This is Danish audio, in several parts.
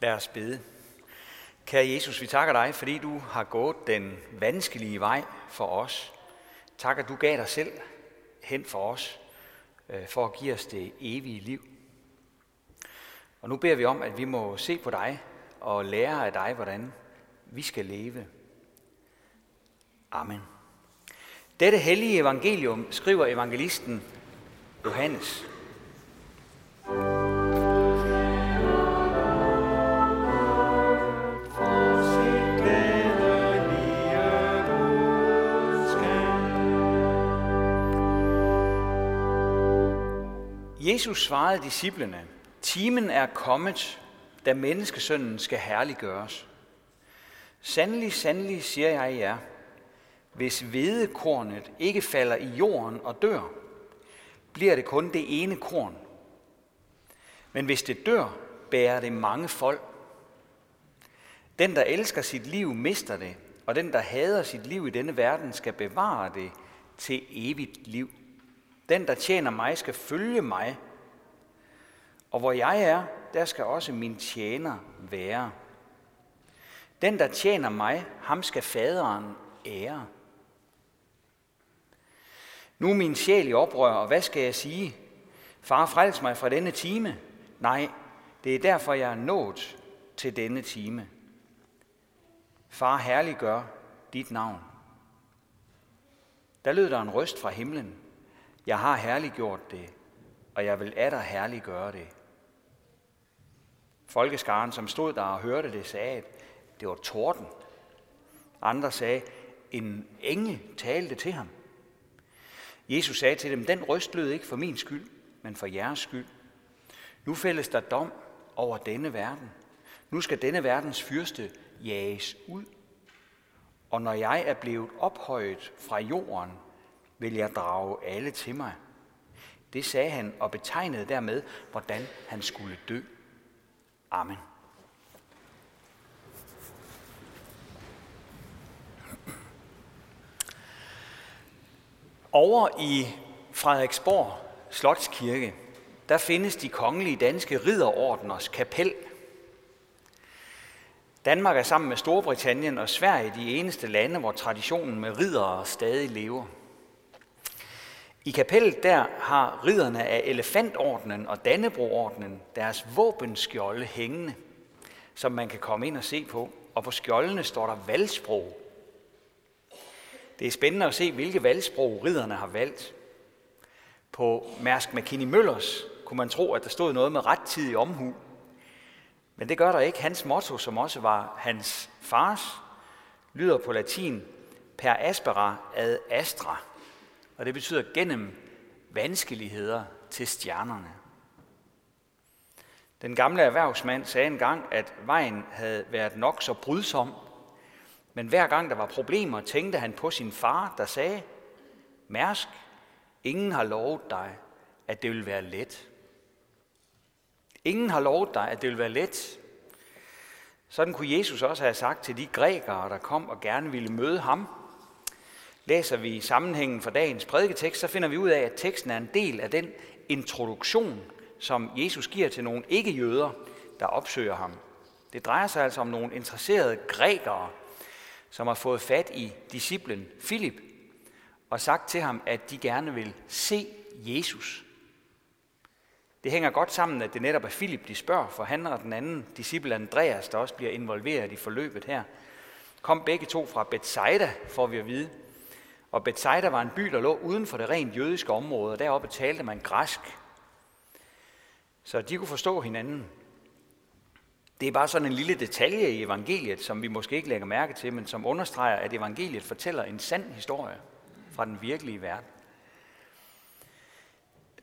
Lad os bede. Kære Jesus, vi takker dig, fordi du har gået den vanskelige vej for os. Tak, at du gav dig selv hen for os, øh, for at give os det evige liv. Og nu beder vi om, at vi må se på dig og lære af dig, hvordan vi skal leve. Amen. Dette hellige evangelium skriver evangelisten Johannes. Jesus svarede disciplene, timen er kommet, da menneskesønnen skal herliggøres. Sandelig, sandelig, siger jeg jer, hvis hvedekornet ikke falder i jorden og dør, bliver det kun det ene korn. Men hvis det dør, bærer det mange folk. Den, der elsker sit liv, mister det, og den, der hader sit liv i denne verden, skal bevare det til evigt liv. Den, der tjener mig, skal følge mig, og hvor jeg er, der skal også min tjener være. Den, der tjener mig, ham skal faderen ære. Nu er min sjæl i oprør, og hvad skal jeg sige? Far, frels mig fra denne time. Nej, det er derfor, jeg er nået til denne time. Far, herliggør dit navn. Der lød der en røst fra himlen. Jeg har herliggjort det, og jeg vil atter herliggøre det. Folkeskaren, som stod der og hørte det, sagde, at det var torden. Andre sagde, en engel talte til ham. Jesus sagde til dem, den røst lød ikke for min skyld, men for jeres skyld. Nu fældes der dom over denne verden. Nu skal denne verdens fyrste jages ud. Og når jeg er blevet ophøjet fra jorden, vil jeg drage alle til mig. Det sagde han og betegnede dermed, hvordan han skulle dø. Amen. Over i Frederiksborg Slotskirke, der findes de kongelige danske ridderordners kapel. Danmark er sammen med Storbritannien og Sverige de eneste lande, hvor traditionen med riddere stadig lever. I kapellet der har ridderne af Elefantordnen og Dannebroordnen deres våbenskjolde hængende, som man kan komme ind og se på. Og på skjoldene står der valgsprog. Det er spændende at se, hvilke valgsprog ridderne har valgt. På Mærsk McKinney Møllers kunne man tro, at der stod noget med rettidig omhu. Men det gør der ikke. Hans motto, som også var hans fars, lyder på latin per aspera ad astra og det betyder gennem vanskeligheder til stjernerne. Den gamle erhvervsmand sagde engang, at vejen havde været nok så brydsom, men hver gang der var problemer, tænkte han på sin far, der sagde, Mærsk, ingen har lovet dig, at det vil være let. Ingen har lovet dig, at det vil være let. Sådan kunne Jesus også have sagt til de grækere, der kom og gerne ville møde ham – Læser vi sammenhængen for dagens prædiketekst, så finder vi ud af, at teksten er en del af den introduktion, som Jesus giver til nogle ikke-jøder, der opsøger ham. Det drejer sig altså om nogle interesserede grækere, som har fået fat i disciplen Filip og sagt til ham, at de gerne vil se Jesus. Det hænger godt sammen, at det netop er Filip, de spørger, for han og den anden disciple Andreas, der også bliver involveret i forløbet her, kom begge to fra Bethsaida, får vi at vide. Og Bethsaida var en by, der lå uden for det rent jødiske område, og deroppe talte man græsk. Så de kunne forstå hinanden. Det er bare sådan en lille detalje i evangeliet, som vi måske ikke lægger mærke til, men som understreger, at evangeliet fortæller en sand historie fra den virkelige verden.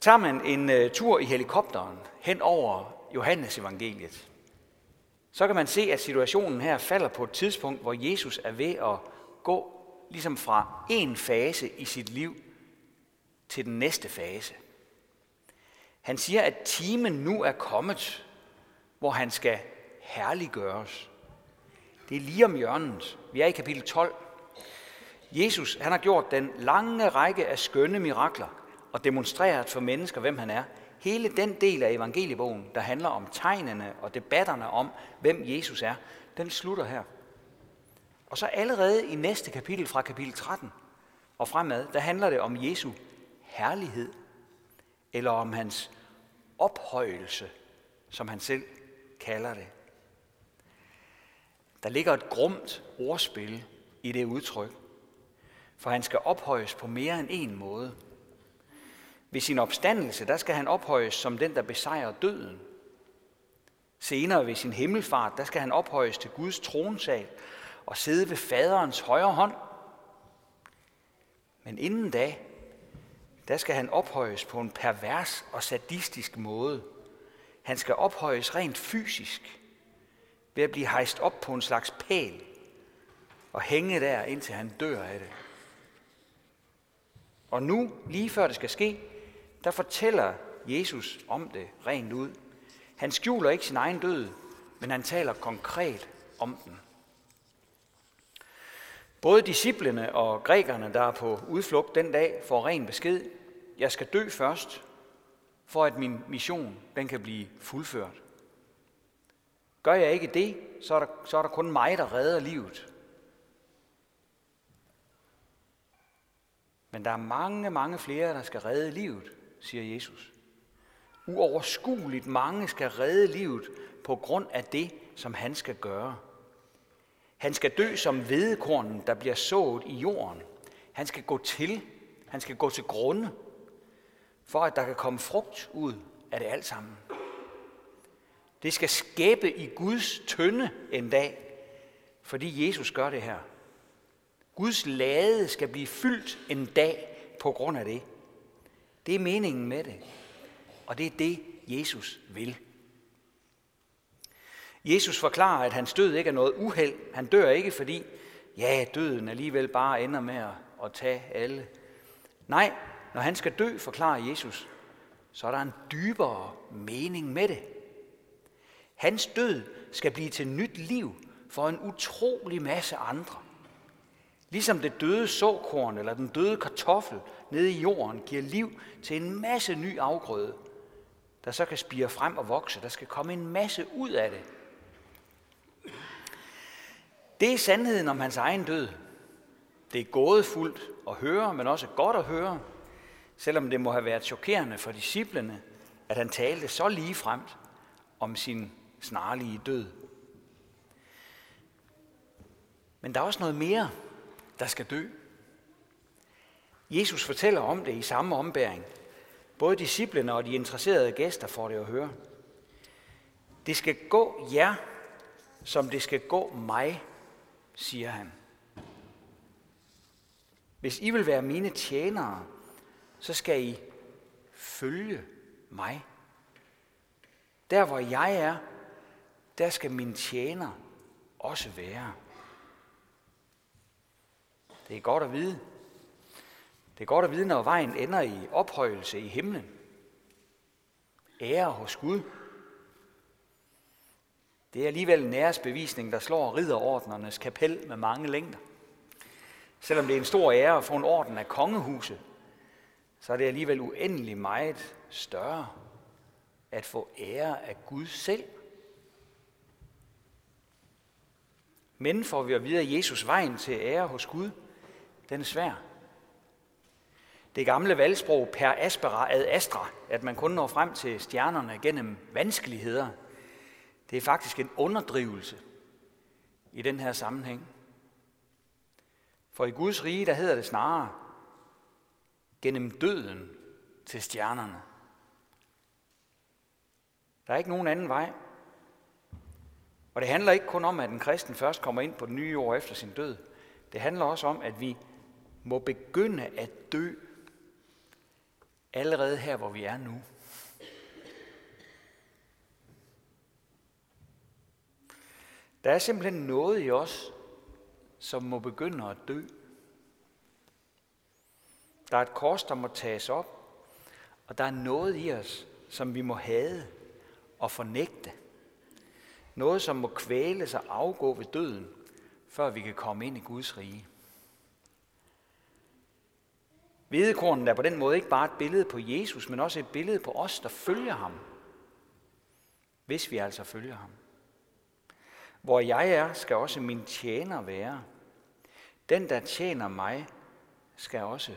Tager man en uh, tur i helikopteren hen over Johannes evangeliet, så kan man se, at situationen her falder på et tidspunkt, hvor Jesus er ved at gå ligesom fra en fase i sit liv til den næste fase. Han siger, at timen nu er kommet, hvor han skal herliggøres. Det er lige om hjørnet. Vi er i kapitel 12. Jesus han har gjort den lange række af skønne mirakler og demonstreret for mennesker, hvem han er, hele den del af evangeliebogen, der handler om tegnene og debatterne om, hvem Jesus er, den slutter her. Og så allerede i næste kapitel fra kapitel 13 og fremad, der handler det om Jesu herlighed, eller om hans ophøjelse, som han selv kalder det. Der ligger et grumt ordspil i det udtryk, for han skal ophøjes på mere end en måde. Ved sin opstandelse, der skal han ophøjes som den, der besejrer døden. Senere ved sin himmelfart, der skal han ophøjes til Guds tronsal og sidde ved faderens højre hånd. Men inden da, der skal han ophøjes på en pervers og sadistisk måde. Han skal ophøjes rent fysisk ved at blive hejst op på en slags pæl og hænge der, indtil han dør af det. Og nu, lige før det skal ske, der fortæller Jesus om det rent ud. Han skjuler ikke sin egen død, men han taler konkret om den. Både disciplene og grækerne, der er på udflugt den dag, får ren besked. Jeg skal dø først, for at min mission den kan blive fuldført. Gør jeg ikke det, så er der, så er der kun mig, der redder livet. Men der er mange, mange flere, der skal redde livet, siger Jesus. Uoverskueligt mange skal redde livet på grund af det, som han skal gøre. Han skal dø som vedekornen, der bliver sået i jorden. Han skal gå til, han skal gå til grunde, for at der kan komme frugt ud af det alt sammen. Det skal skæbe i Guds tønde en dag, fordi Jesus gør det her. Guds lade skal blive fyldt en dag på grund af det. Det er meningen med det. Og det er det, Jesus vil. Jesus forklarer, at hans død ikke er noget uheld. Han dør ikke, fordi ja, døden alligevel bare ender med at tage alle. Nej, når han skal dø, forklarer Jesus, så er der en dybere mening med det. Hans død skal blive til nyt liv for en utrolig masse andre. Ligesom det døde såkorn eller den døde kartoffel nede i jorden giver liv til en masse ny afgrøde, der så kan spire frem og vokse. Der skal komme en masse ud af det. Det er sandheden om hans egen død. Det er gådefuldt at høre, men også godt at høre, selvom det må have været chokerende for disciplene, at han talte så lige fremt om sin snarlige død. Men der er også noget mere, der skal dø. Jesus fortæller om det i samme ombæring. Både disciplene og de interesserede gæster får det at høre. Det skal gå jer, som det skal gå mig, siger han. Hvis I vil være mine tjenere, så skal I følge mig. Der hvor jeg er, der skal min tjener også være. Det er godt at vide. Det er godt at vide, når vejen ender i ophøjelse i himlen. Ære hos Gud. Det er alligevel en æresbevisning, der slår ridderordnernes kapel med mange længder. Selvom det er en stor ære at få en orden af kongehuset, så er det alligevel uendelig meget større at få ære af Gud selv. Men får vi at vide, at Jesus vejen til ære hos Gud, den er svær. Det gamle valgsprog per aspera ad astra, at man kun når frem til stjernerne gennem vanskeligheder, det er faktisk en underdrivelse i den her sammenhæng. For i Guds rige, der hedder det snarere, gennem døden til stjernerne. Der er ikke nogen anden vej. Og det handler ikke kun om, at en kristen først kommer ind på den nye år efter sin død. Det handler også om, at vi må begynde at dø allerede her, hvor vi er nu. Der er simpelthen noget i os, som må begynde at dø. Der er et kors, der må tages op, og der er noget i os, som vi må have og fornægte. Noget, som må kvæles og afgå ved døden, før vi kan komme ind i Guds rige. Hvedekornen er på den måde ikke bare et billede på Jesus, men også et billede på os, der følger ham. Hvis vi altså følger ham. Hvor jeg er, skal også min tjener være. Den, der tjener mig, skal også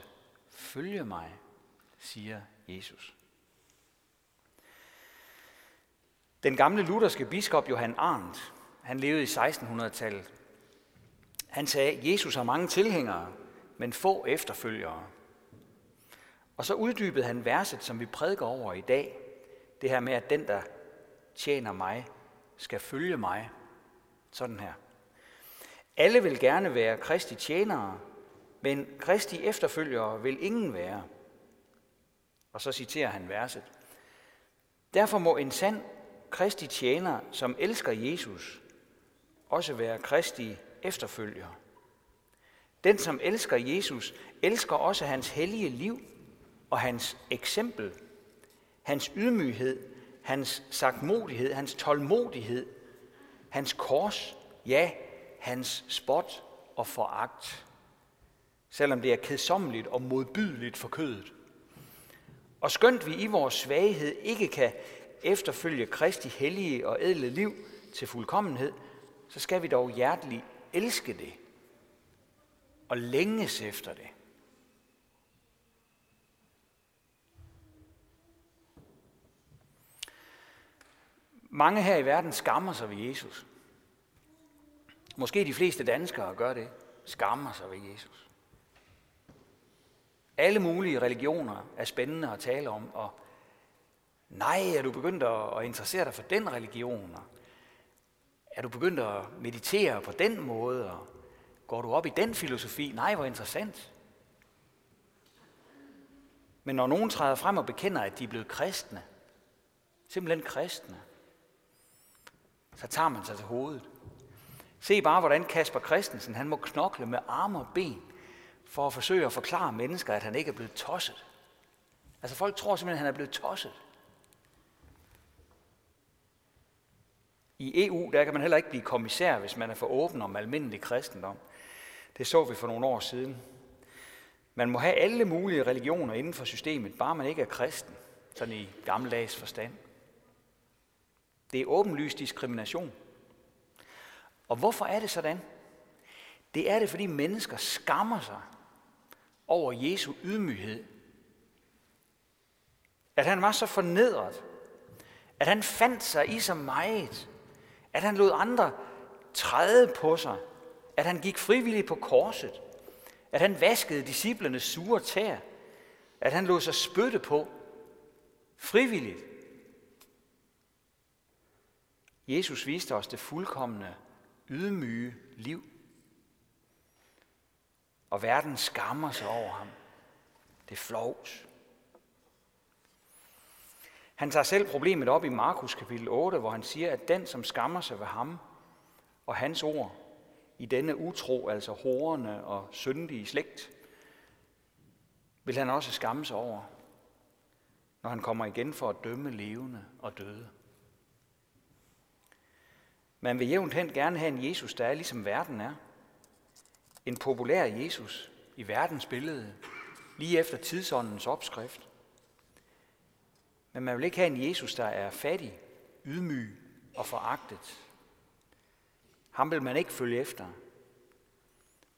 følge mig, siger Jesus. Den gamle lutherske biskop Johan Arndt, han levede i 1600-tallet. Han sagde, Jesus har mange tilhængere, men få efterfølgere. Og så uddybede han verset, som vi prædiker over i dag. Det her med, at den, der tjener mig, skal følge mig. Sådan her. Alle vil gerne være Kristi tjenere, men Kristi efterfølgere vil ingen være. Og så citerer han verset. Derfor må en sand Kristi tjener, som elsker Jesus, også være Kristi efterfølger. Den, som elsker Jesus, elsker også hans hellige liv og hans eksempel, hans ydmyghed, hans sagtmodighed, hans tålmodighed, hans kors, ja, hans spot og foragt. Selvom det er kedsommeligt og modbydeligt for kødet. Og skønt vi i vores svaghed ikke kan efterfølge Kristi hellige og ædle liv til fuldkommenhed, så skal vi dog hjerteligt elske det og længes efter det. Mange her i verden skammer sig ved Jesus. Måske de fleste danskere gør det. Skammer sig ved Jesus. Alle mulige religioner er spændende at tale om, og nej, er du begyndt at interessere dig for den religion, og er du begyndt at meditere på den måde, og går du op i den filosofi? Nej, hvor interessant. Men når nogen træder frem og bekender, at de er blevet kristne, simpelthen kristne, så tager man sig til hovedet. Se bare, hvordan Kasper Christensen han må knokle med arme og ben for at forsøge at forklare mennesker, at han ikke er blevet tosset. Altså folk tror simpelthen, at han er blevet tosset. I EU der kan man heller ikke blive kommissær, hvis man er for åben om almindelig kristendom. Det så vi for nogle år siden. Man må have alle mulige religioner inden for systemet, bare man ikke er kristen, sådan i gammeldags forstand. Det er åbenlyst diskrimination. Og hvorfor er det sådan? Det er det, fordi mennesker skammer sig over Jesu ydmyghed. At han var så fornedret. At han fandt sig i så meget. At han lod andre træde på sig. At han gik frivilligt på korset. At han vaskede disciplernes sure tær. At han lod sig spytte på. Frivilligt. Jesus viste os det fuldkommende, ydmyge liv. Og verden skammer sig over ham. Det er. Han tager selv problemet op i Markus kapitel 8, hvor han siger, at den, som skammer sig ved ham og hans ord, i denne utro, altså horerne og syndige slægt, vil han også skamme sig over, når han kommer igen for at dømme levende og døde. Man vil jævnt hen gerne have en Jesus, der er ligesom verden er. En populær Jesus i verdens billede, lige efter tidsåndens opskrift. Men man vil ikke have en Jesus, der er fattig, ydmyg og foragtet. Ham vil man ikke følge efter.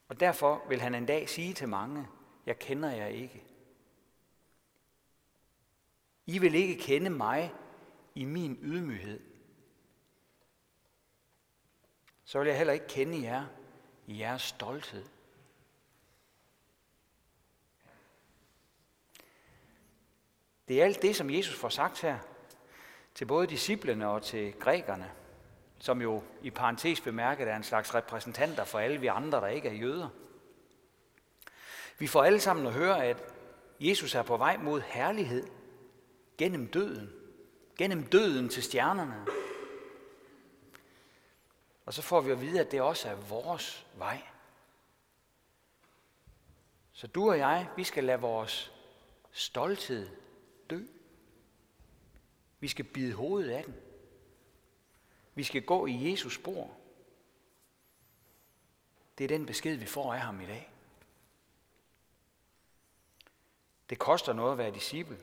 Og derfor vil han en dag sige til mange, jeg kender jer ikke. I vil ikke kende mig i min ydmyghed. Så vil jeg heller ikke kende jer i jeres stolthed. Det er alt det, som Jesus får sagt her, til både disciplene og til grækerne, som jo i parentes bemærket er en slags repræsentanter for alle vi andre, der ikke er jøder. Vi får alle sammen at høre, at Jesus er på vej mod herlighed gennem døden. Gennem døden til stjernerne. Og så får vi at vide, at det også er vores vej. Så du og jeg, vi skal lade vores stolthed dø. Vi skal bide hovedet af den. Vi skal gå i Jesus spor. Det er den besked, vi får af ham i dag. Det koster noget at være disciple.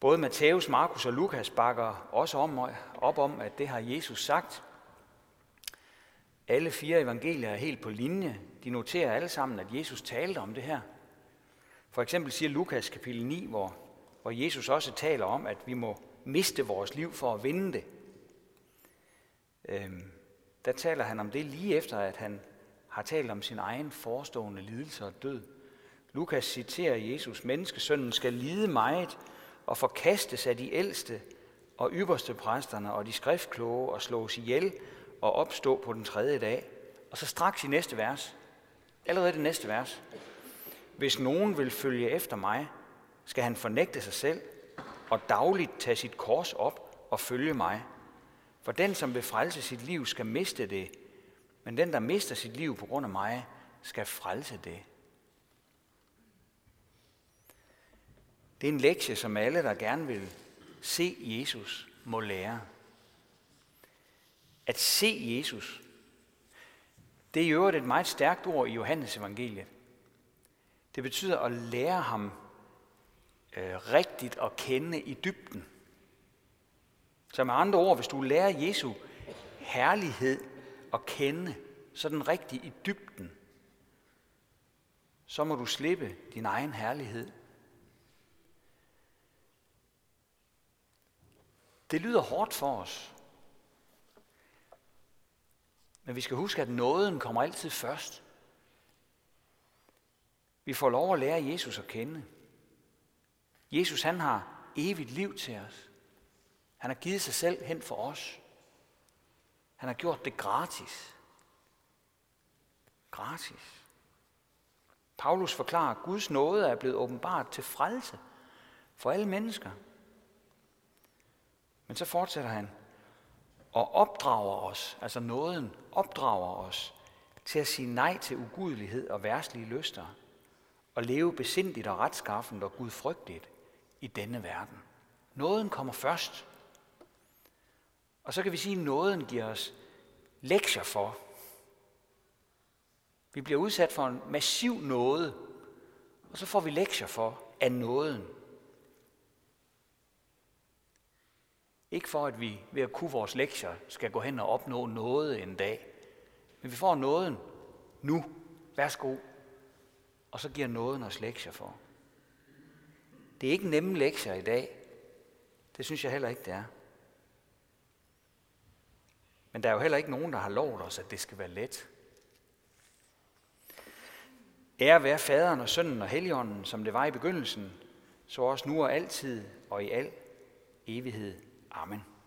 Både Matthæus, Markus og Lukas bakker også om, op om, at det har Jesus sagt. Alle fire evangelier er helt på linje. De noterer alle sammen, at Jesus talte om det her. For eksempel siger Lukas kapitel 9, hvor, hvor Jesus også taler om, at vi må miste vores liv for at vinde det. Øhm, der taler han om det lige efter, at han har talt om sin egen forestående lidelse og død. Lukas citerer Jesus, menneskesønnen skal lide meget og forkastes af de ældste og ypperste præsterne og de skriftkloge og slås ihjel og opstå på den tredje dag. Og så straks i næste vers, allerede det næste vers, hvis nogen vil følge efter mig, skal han fornægte sig selv og dagligt tage sit kors op og følge mig. For den, som vil frelse sit liv, skal miste det, men den, der mister sit liv på grund af mig, skal frelse det. Det er en lektie, som alle, der gerne vil se Jesus, må lære. At se Jesus, det er i øvrigt et meget stærkt ord i Johannes evangeliet. Det betyder at lære ham øh, rigtigt at kende i dybden. Så med andre ord, hvis du lærer Jesu herlighed at kende sådan rigtigt i dybden, så må du slippe din egen herlighed. Det lyder hårdt for os. Men vi skal huske, at nåden kommer altid først. Vi får lov at lære Jesus at kende. Jesus han har evigt liv til os. Han har givet sig selv hen for os. Han har gjort det gratis. Gratis. Paulus forklarer, at Guds nåde er blevet åbenbart til frelse for alle mennesker. Men så fortsætter han og opdrager os, altså nåden opdrager os til at sige nej til ugudelighed og værslige lyster og leve besindigt og retskaffent og gudfrygtigt i denne verden. Nåden kommer først. Og så kan vi sige, at nåden giver os lektier for. Vi bliver udsat for en massiv nåde, og så får vi lektier for af nåden. Ikke for, at vi ved at kunne vores lektier skal gå hen og opnå noget en dag. Men vi får nåden nu. Værsgo. Og så giver nåden os lektier for. Det er ikke nemme lektier i dag. Det synes jeg heller ikke, det er. Men der er jo heller ikke nogen, der har lovet os, at det skal være let. Ære være faderen og sønnen og helligånden, som det var i begyndelsen, så også nu og altid og i al evighed. Amen.